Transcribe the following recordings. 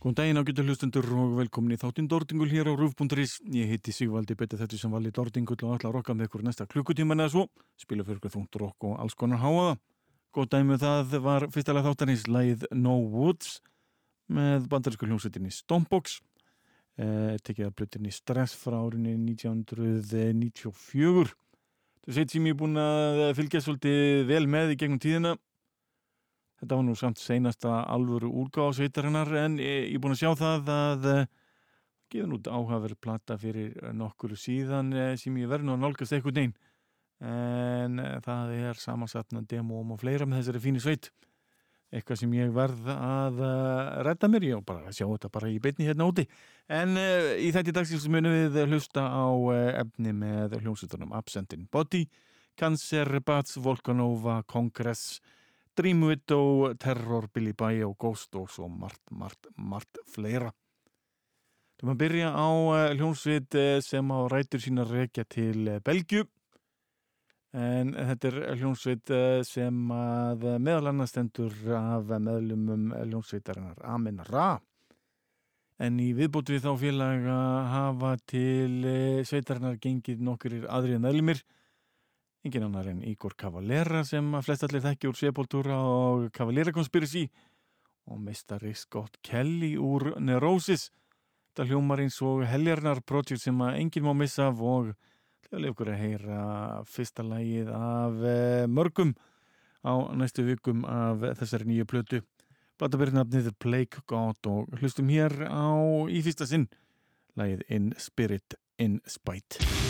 Góðan daginn á getur hlustundur og velkomin í þáttinn Dordingul hér á Rúf.is. Ég heiti Sigvaldi betið þetta sem vali Dordingul og ætla að rokka með ykkur næsta klukkutíman eða svo. Spila fyrir ykkur þungt rokk og alls konar háaða. Góð dæmi um það var fyrstalega þáttanins læð No Woods með bandarísku hljómsveitinni Stompbox. Eh, tekið að blutinni Stress frá árinni 1994. Það seit sem ég er búin að fylgja svolítið vel með í gegnum tíðina Þetta var nú samt seinasta alvöru úrgáðsveitarinnar en ég er búin að sjá það að uh, gefa nút áhafur plata fyrir nokkur síðan uh, sem ég verði nú að nálgast eitthvað neinn en það er samansatna demóm og fleira með þessari fínu sveit. Eitthvað sem ég verð að redda mér, ég á bara að sjá þetta bara í beitni hérna úti. En í þetta dagsins munum við hlusta á efni með hljómsutunum Absent in Body, Cancer, Bats, Volcanova, Congress Dreamwidow, Terror, Billy Bye og Ghost og svo margt, margt, margt fleira. Þú maður byrja á uh, hljómsveit uh, sem á rætur sína reykja til uh, Belgiu en þetta er hljómsveit sem að meðal annars stendur af meðlumum hljómsveitarinnar Amin Ra. En í viðbútu við þá félaga hafa til sveitarinnar gengið nokkur aðrið meðlumir engin annar en Igor Cavalera sem að flest allir þekki úr Sepultura og Cavalera Conspiracy. Og meistari Scott Kelly úr Neurosis. Þetta hljómar eins og heljarnar projekt sem að enginn má missa af og hljóðlega ykkur að heyra fyrsta lægið af eh, mörgum á næstu vikum af þessari nýju plötu. Blatabirnafnið Plague God og hlustum hér á í fyrsta sinn. Lægið In Spirit In Spite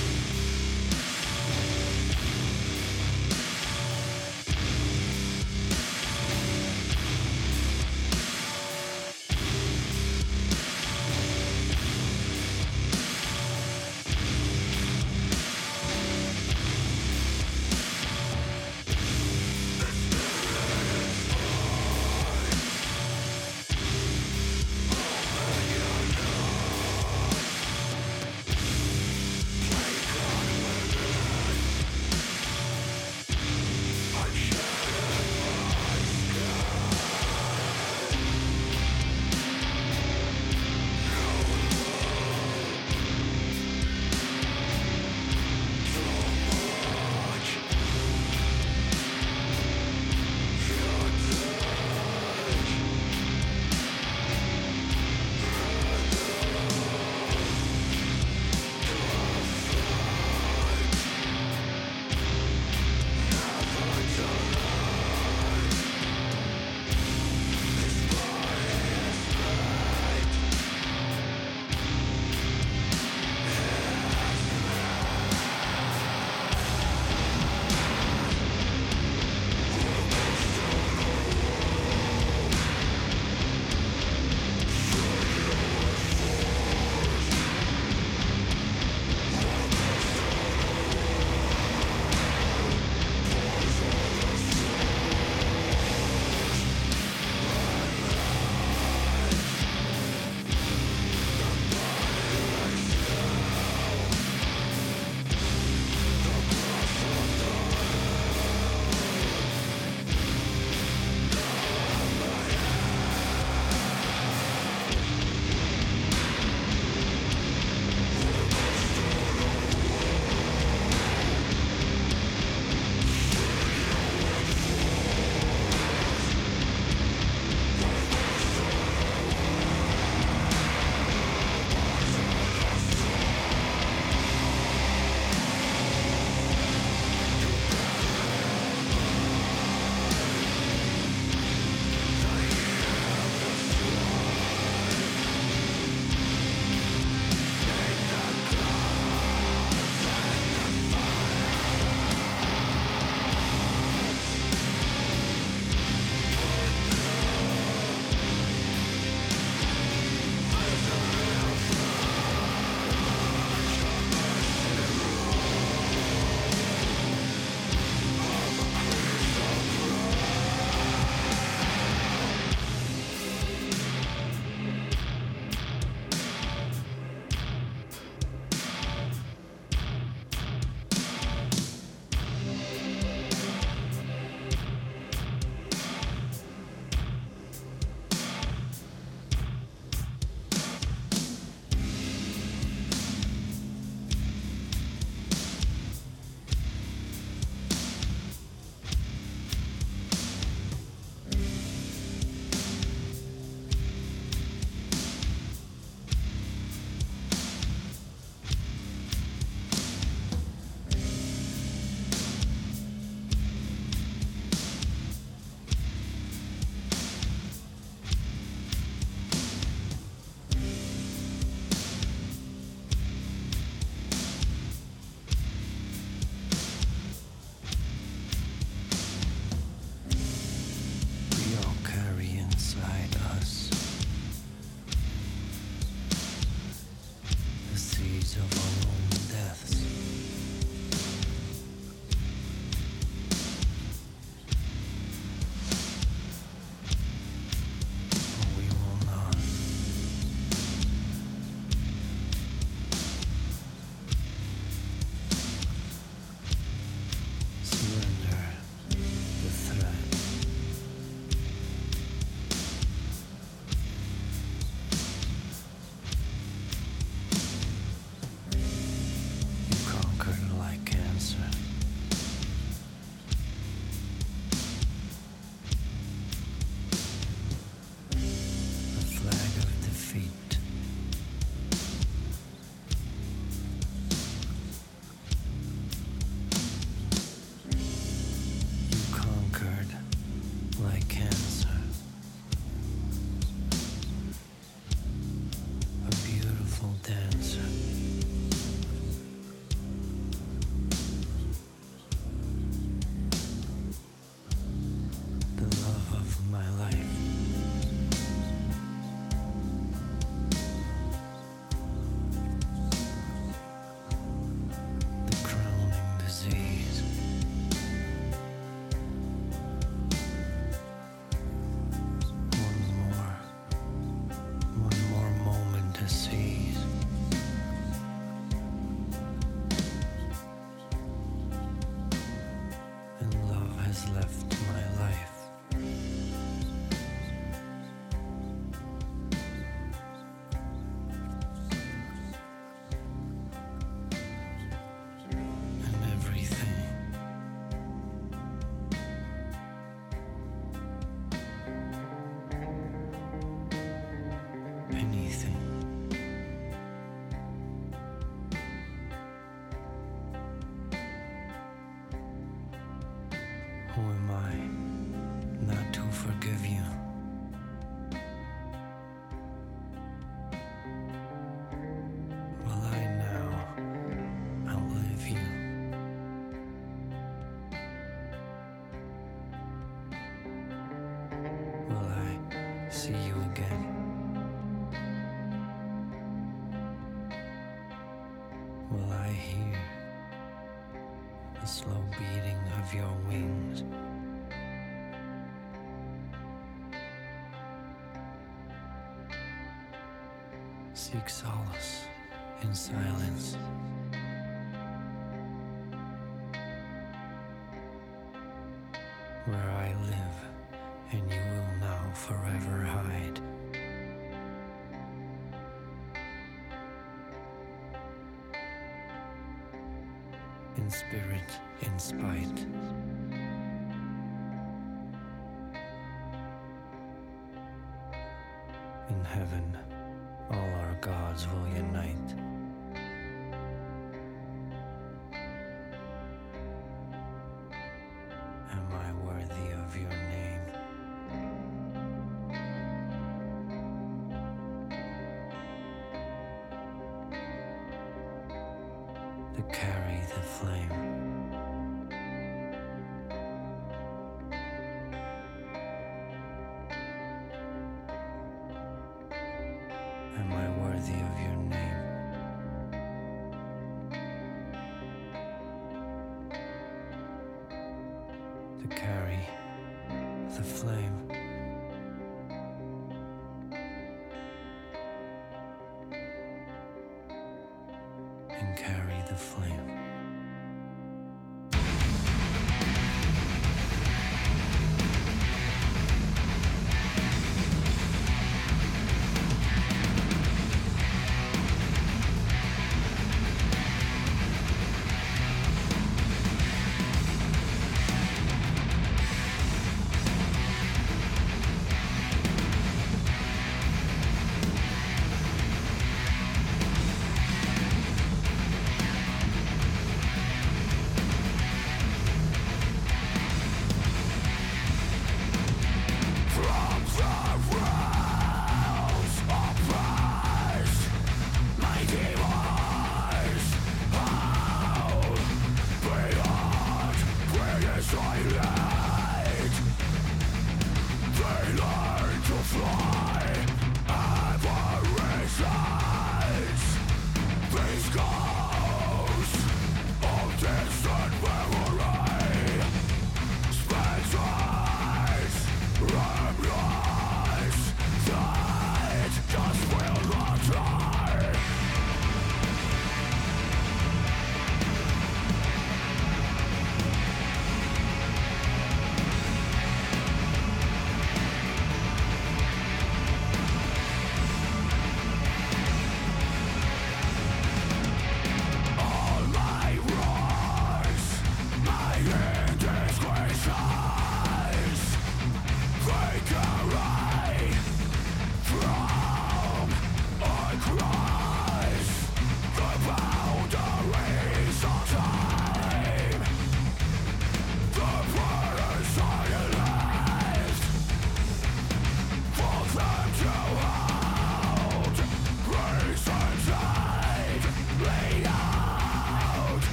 I hear the slow beating of your wings. Seek solace in silence.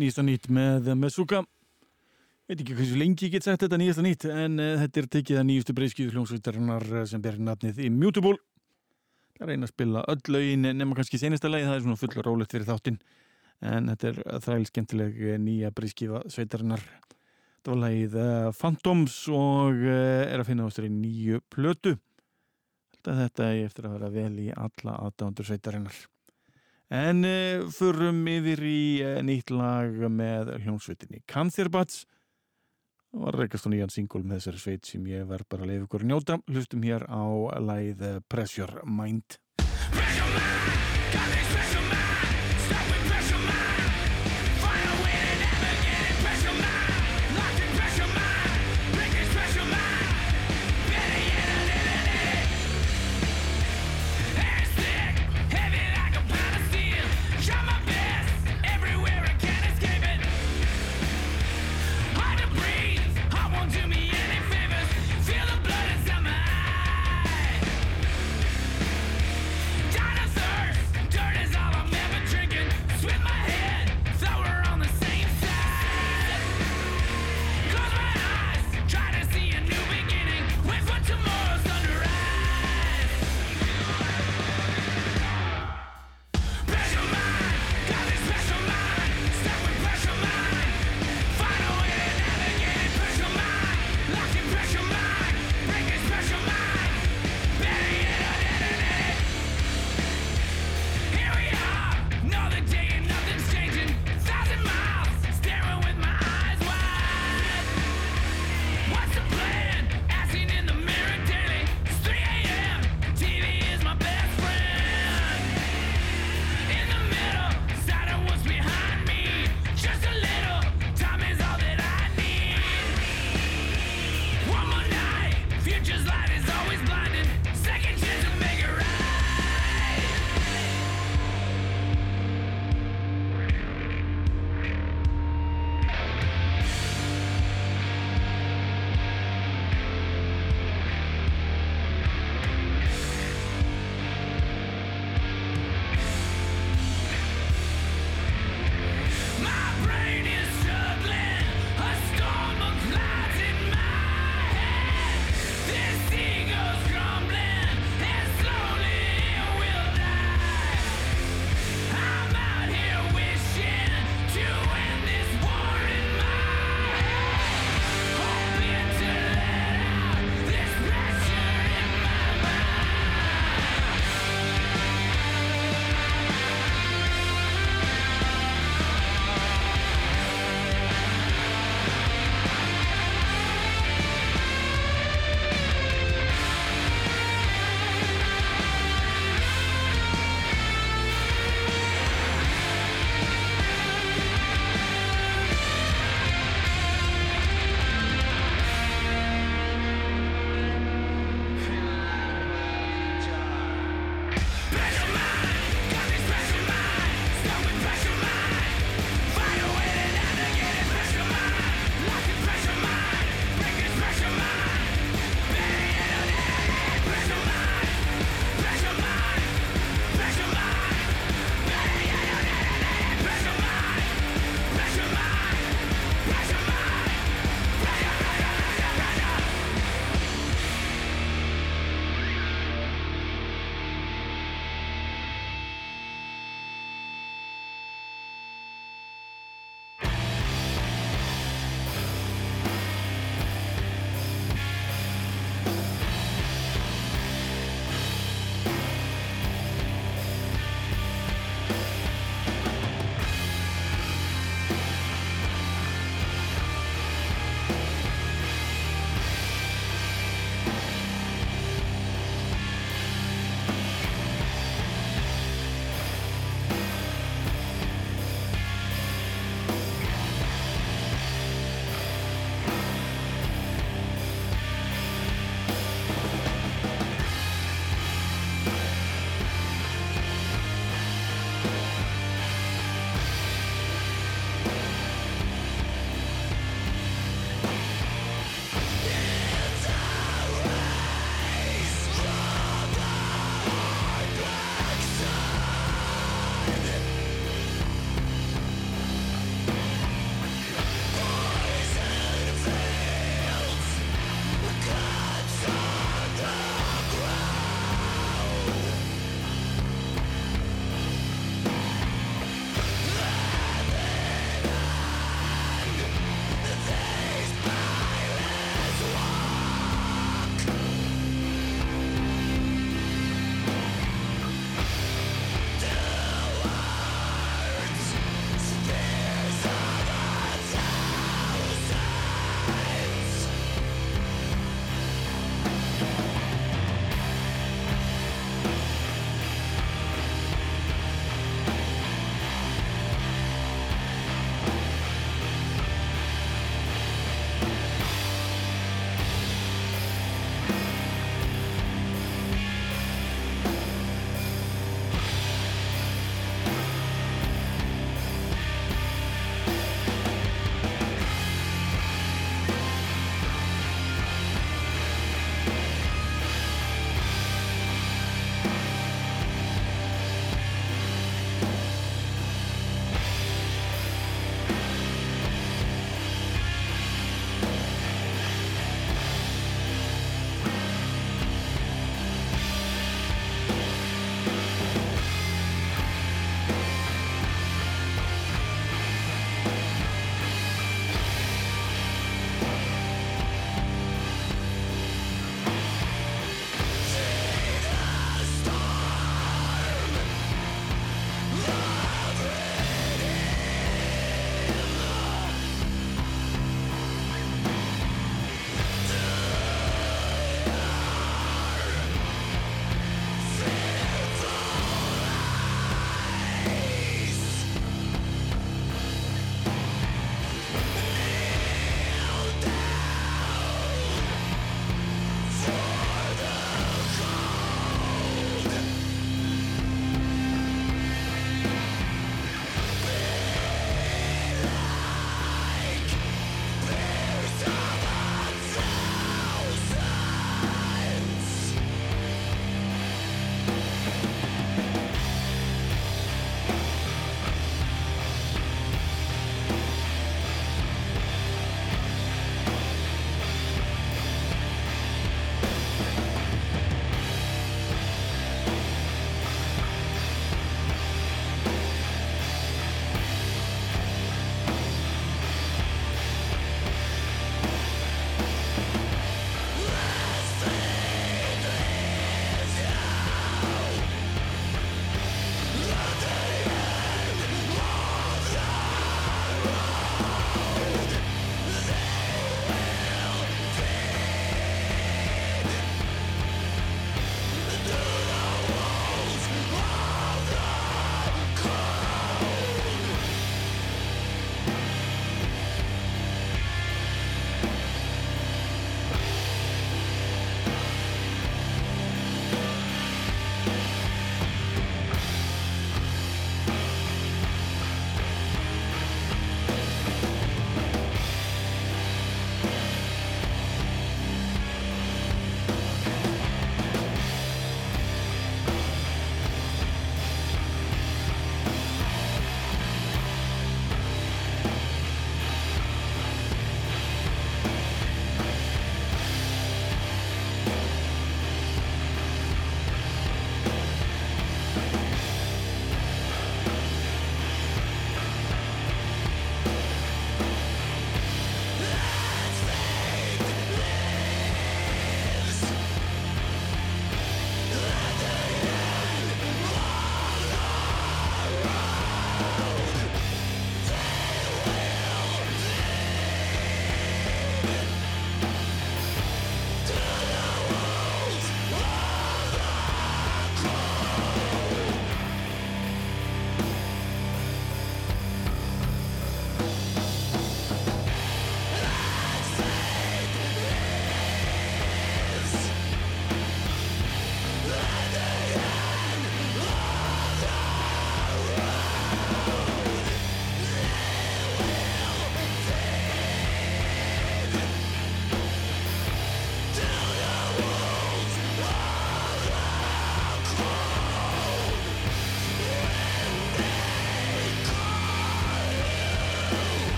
nýjast og nýtt með, með Suga veit ekki hversu lengi ég get sagt þetta nýjast og nýtt en uh, þetta er tekið að nýjustu breyskið hljómsveitarinnar eh, sem ber nafnið Immutable. Það reyna að spila öll lögin eh, nema kannski senasta lagi, það er svona fulla rólegt fyrir þáttinn. En þetta er þræl skemmtileg nýja breyskiða sveitarinnar. Þetta var lagið uh, Phantoms og uh, er að finna ástur í nýju plötu. Þetta er eftir að vera vel í alla aðdándur sveitarinnar. En eh, förum yfir í eh, nýtt lag með hljómsveitinni Cantherbats og var rekast á nýjan singul með þessari sveit sem ég verð bara að leiða ykkur að njóta. Hlustum hér á læð eh, Pressure Mind Pressure Mind, got this pressure mind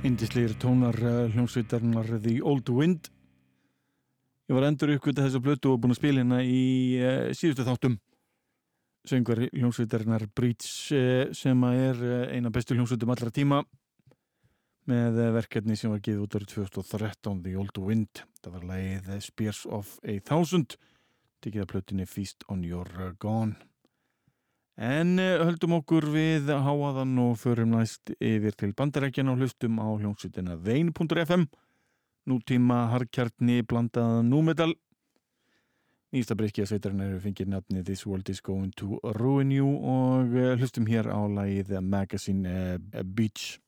Indislegir tónar uh, hljómsveitarnar The Old Wind. Ég var endur uppgötta þessa blötu og búin að spila hérna í uh, síðustu þáttum. Söngar hljómsveitarnar Breach uh, sem er uh, eina bestu hljómsveitum allra tíma með verkefni sem var giðið út árið 2013 The Old Wind. Það var lagið uh, Spears of a Thousand. Tekið að plötunni Feast on Your Gone En uh, höldum okkur við háaðan og förum næst yfir til bandarækjan og hlustum á hljómsveitina vein.fm nútíma harkjartni blandaða númetal Nýsta breyskja sveitarinn eru fengið nafni This World is Going to Ruin You og uh, hlustum hér á lagið Magazine uh, Beach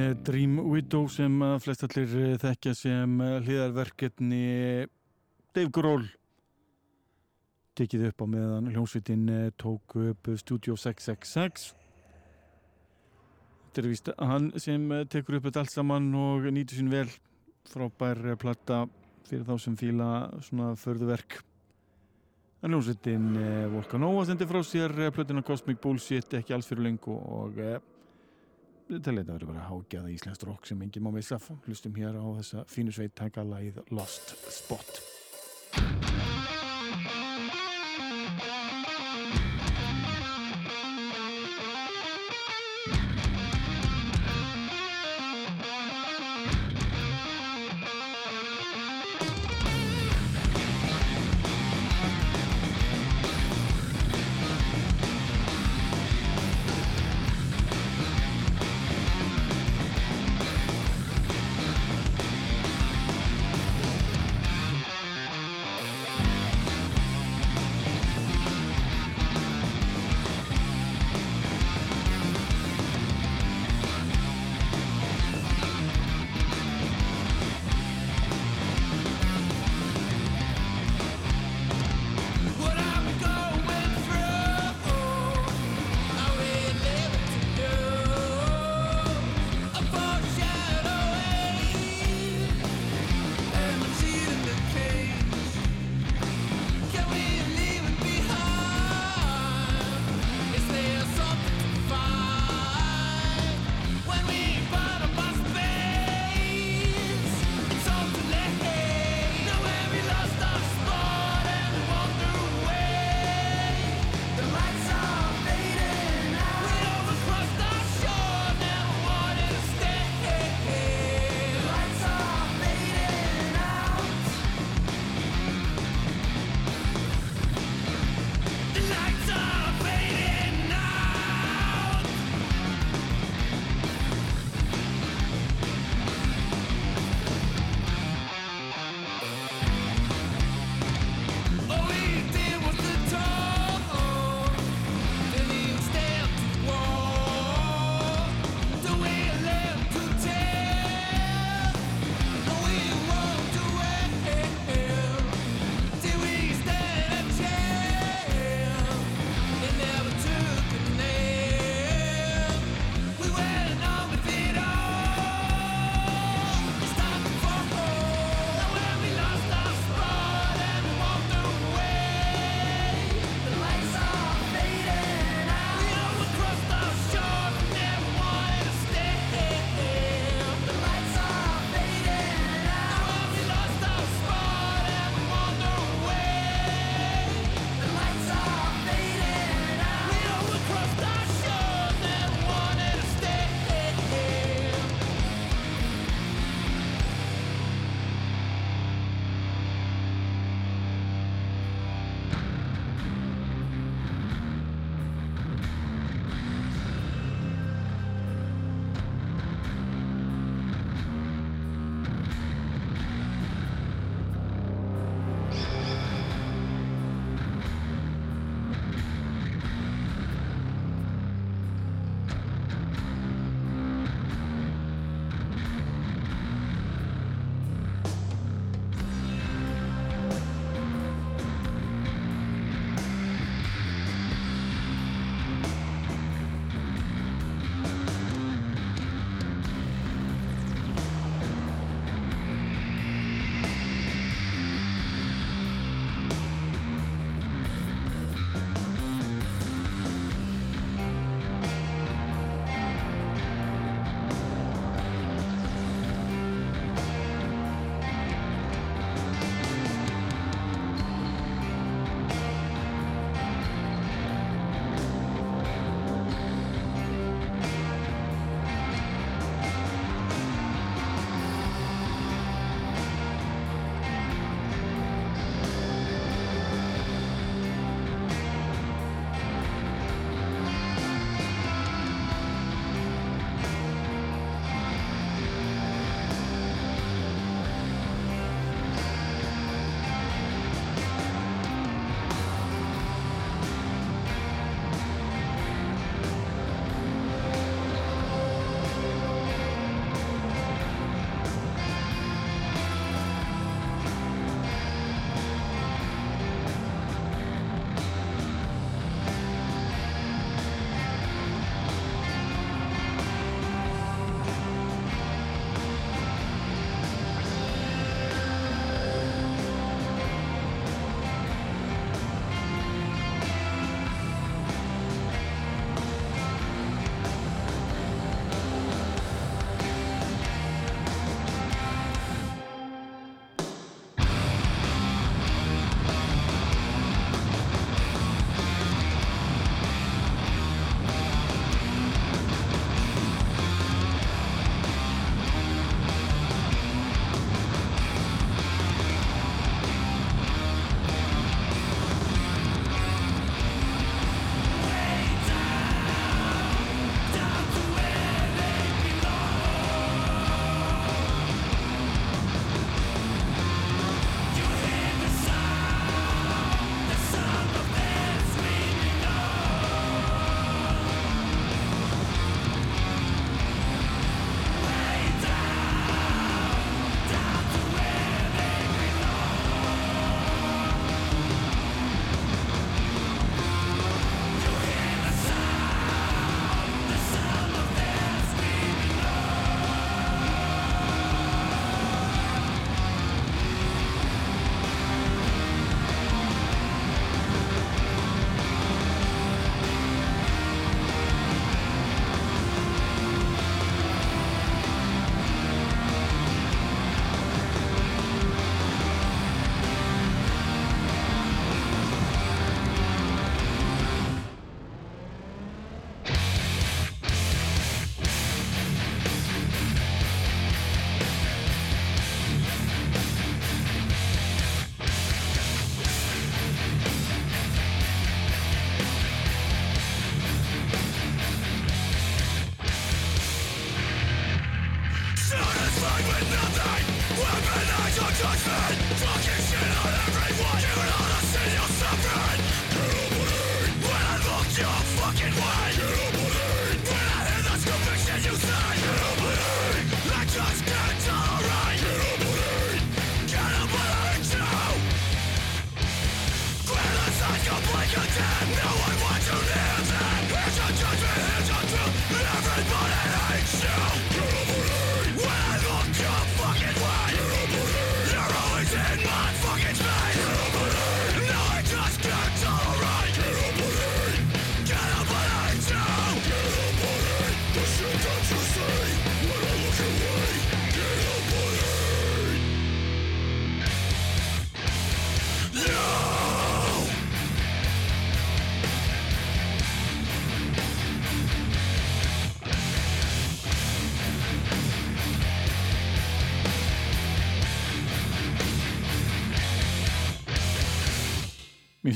Eh, Dream Widow sem að flest allir eh, þekkja sem eh, hliðarverkefni Dave Grohl. Tekið upp á meðan hljómsveitin eh, tók upp Studio 666 Þetta er vist hann sem tekur upp þetta allt saman og nýtur sín vel. Frábær platta fyrir þá sem fíla svona förðuverk En hljómsveitin Volcanova sendi frá sér plötuna Cosmic Bullshit ekki alls fyrir lengu og þetta verður bara hágjaða íslenskt rock sem enginn má missa. Hlustum hér á þessa fínu sveit taka lagið Lost Spot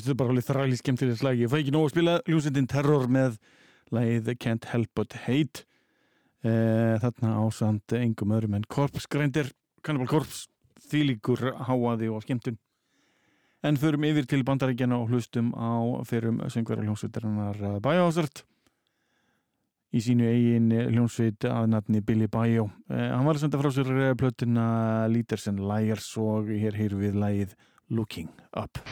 Þetta bara alveg þræli skemmtilega slag. Ég fæ ekki nóg að spila Ljósindin Terror með lagið Can't Help But Hate. Eh, þarna ásand engum öðrum en Korpsgrændir, Cannibal Corpse, þýlíkur háaði og skemmtun. En förum yfir til bandaríkjana og hlustum á fyrrum söngvera hljómsveitarinnar Biohazard í sínu eigin hljómsveit að nafni Billy Bio. Eh, hann var að senda frá sér eh, plötuna Leaders and Liars og hér heyrum við lagið Looking Up.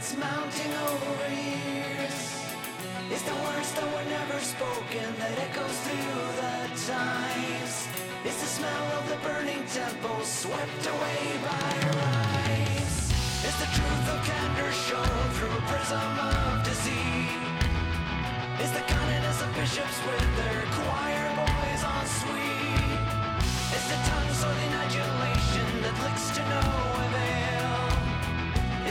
Regrets mounting over years. It's the words that were never spoken that echoes through the times. It's the smell of the burning temple swept away by rise. It's the truth of candor shown through a prism of deceit. It's the kindness of bishops with their choir boys on suite. It's the tongue sorting adulation that licks to no avail.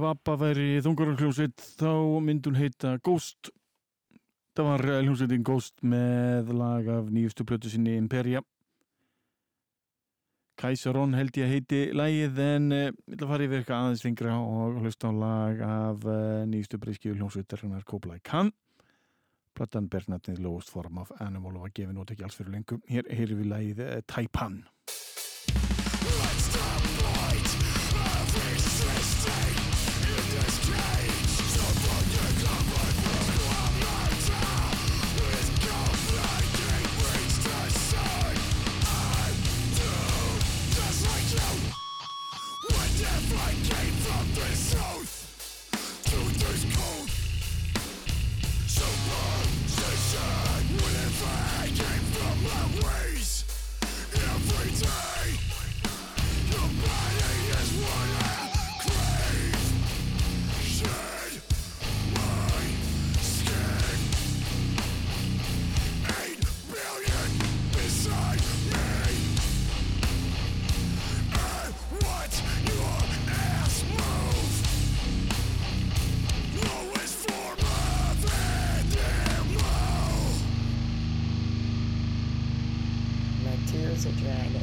Ef Abba væri þungarhljómsveit þá myndi hún heita Ghost. Það var eh, hljómsveitin Ghost með lag af nýjustu plötu sinni Imperia. Kaisaron held ég að heiti lagið en uh, ég ætla að fara yfir eitthvað aðeins lengra og hlusta á lag af uh, nýjustu breyskju hljómsveitar hennar Kóplæk Kann. Platan Bernatnið Lowest Form of Animal og var gefin út ekki alls fyrir lengur. Hér heyrir við lagið Taipan. Drag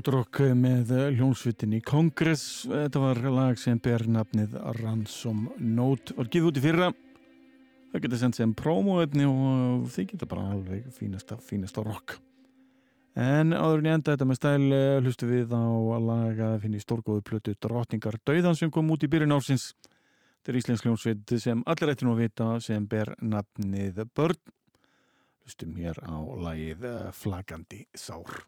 Gott rock með hljónsvitin í Kongress. Þetta var lag sem ber nafnið Ransom Note. Var giðið út í fyrra. Það getur sendt sem promoefni og þið getur bara alveg fínasta, fínasta rock. En áður en ég enda þetta með stæl eh, hlustu við á að laga að finna í stórgóðu plötu Drottningar Dauðan sem kom út í byrjun ársins. Þetta er íslensk hljónsvit sem allir ættir nú að vita sem ber nafnið Börn. Hlustum hér á lagið eh, Flagandi Sár.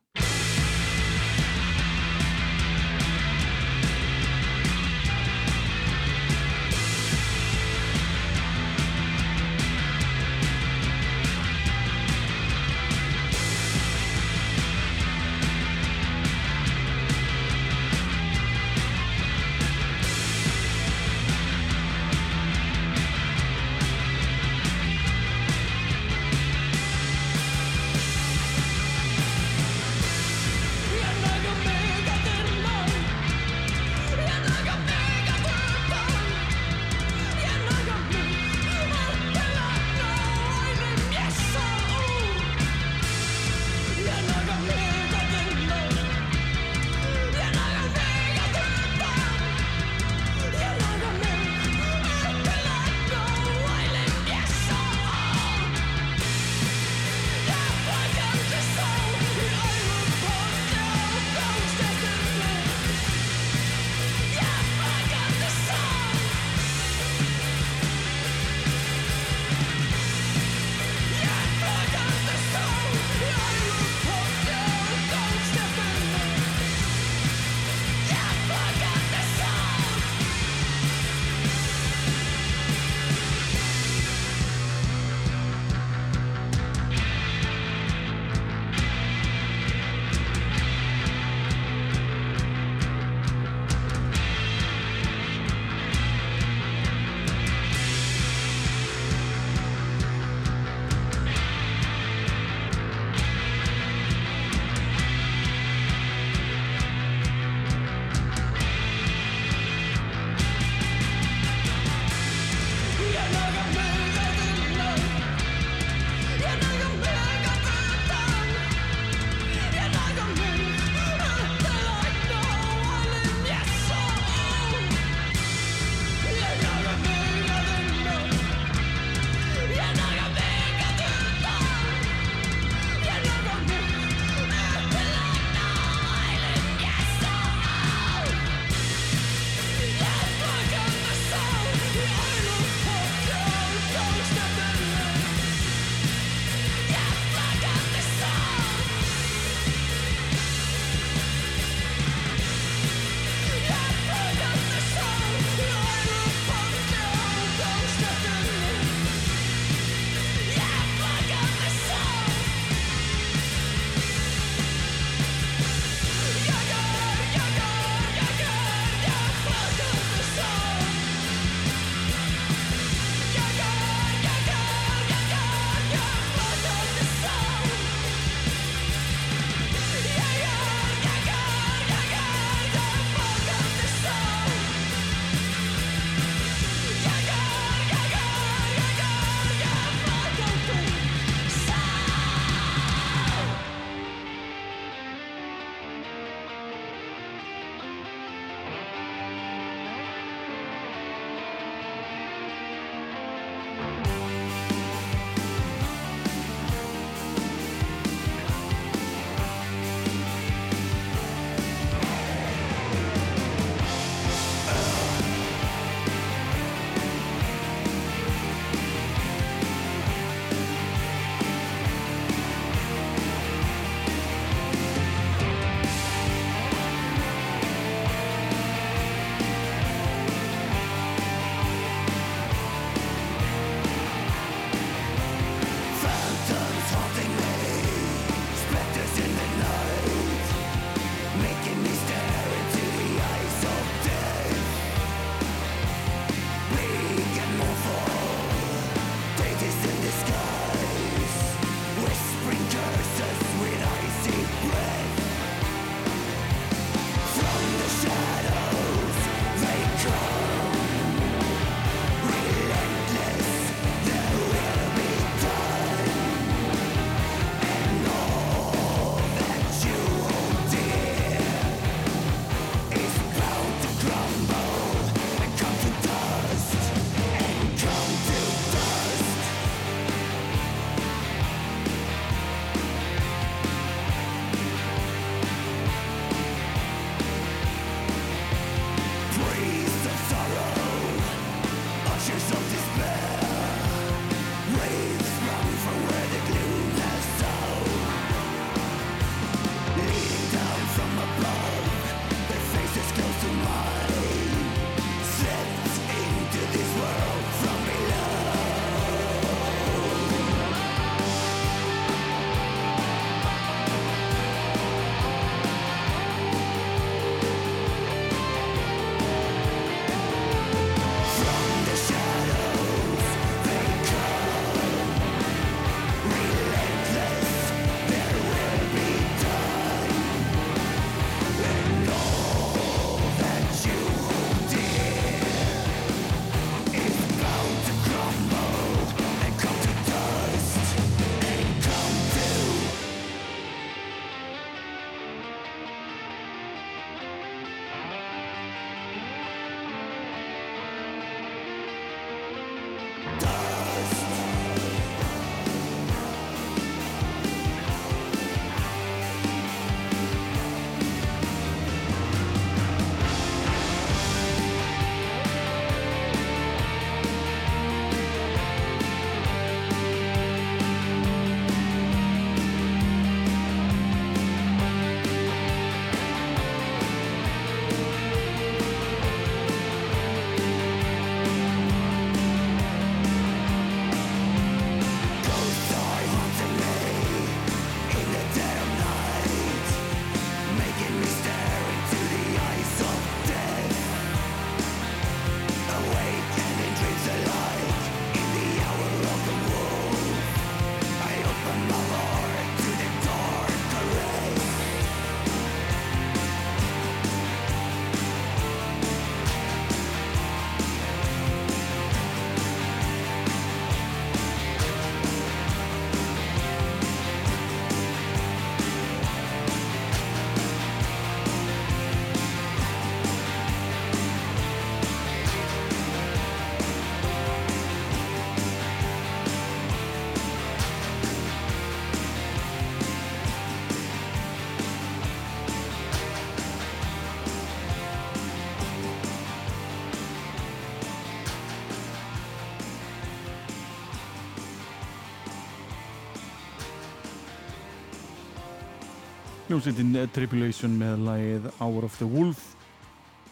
Hljómsveitin Tribulation með lagið Hour of the Wolf.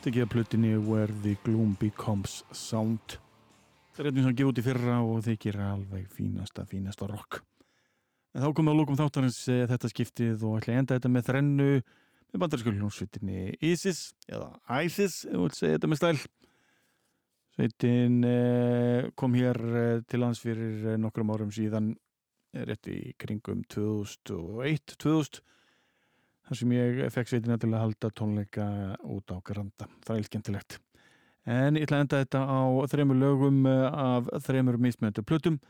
Tekið að plötinni Where the Gloom Becomes Sound. Það er einnig sem gefið út í fyrra og þykir alveg fínasta, fínasta rock. En þá komum við að lókum þáttarins eh, þetta skiptið og ætla að enda þetta með þrennu með bandarísku hljómsveitinni ISIS eða ISIS, ef þú vilt segja þetta með stæl. Sveitin eh, kom hér eh, til lands fyrir nokkrum árum síðan rétt í kringum 2001-2000 þar sem ég fekk sveitina til að halda tónleika út á Granda. Það er skemmtilegt. En ég ætla að enda þetta á þreymur lögum eh, af þreymur mismöndu plötum.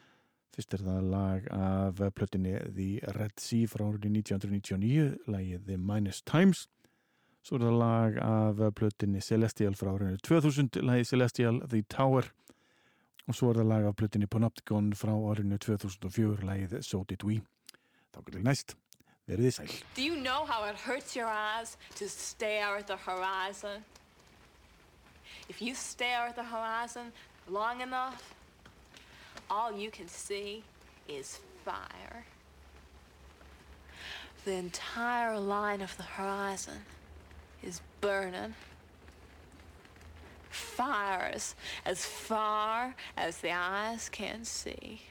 Fyrst er það lag af plötinni The Red Sea frá árið 1999, lagið The Minus Times. Svo er það lag af plötinni Celestial frá árið 2000, lagið Celestial The Tower. Og svo er það lag af plötinni Panopticon frá árið 2004, lagið So Did We. Þá getur næst. Sæl. Do you know how it hurts your eyes to stare at the horizon? If you stare at the horizon long enough, all you can see is fire. The entire line of the horizon is burning. Fires as far as the eyes can see.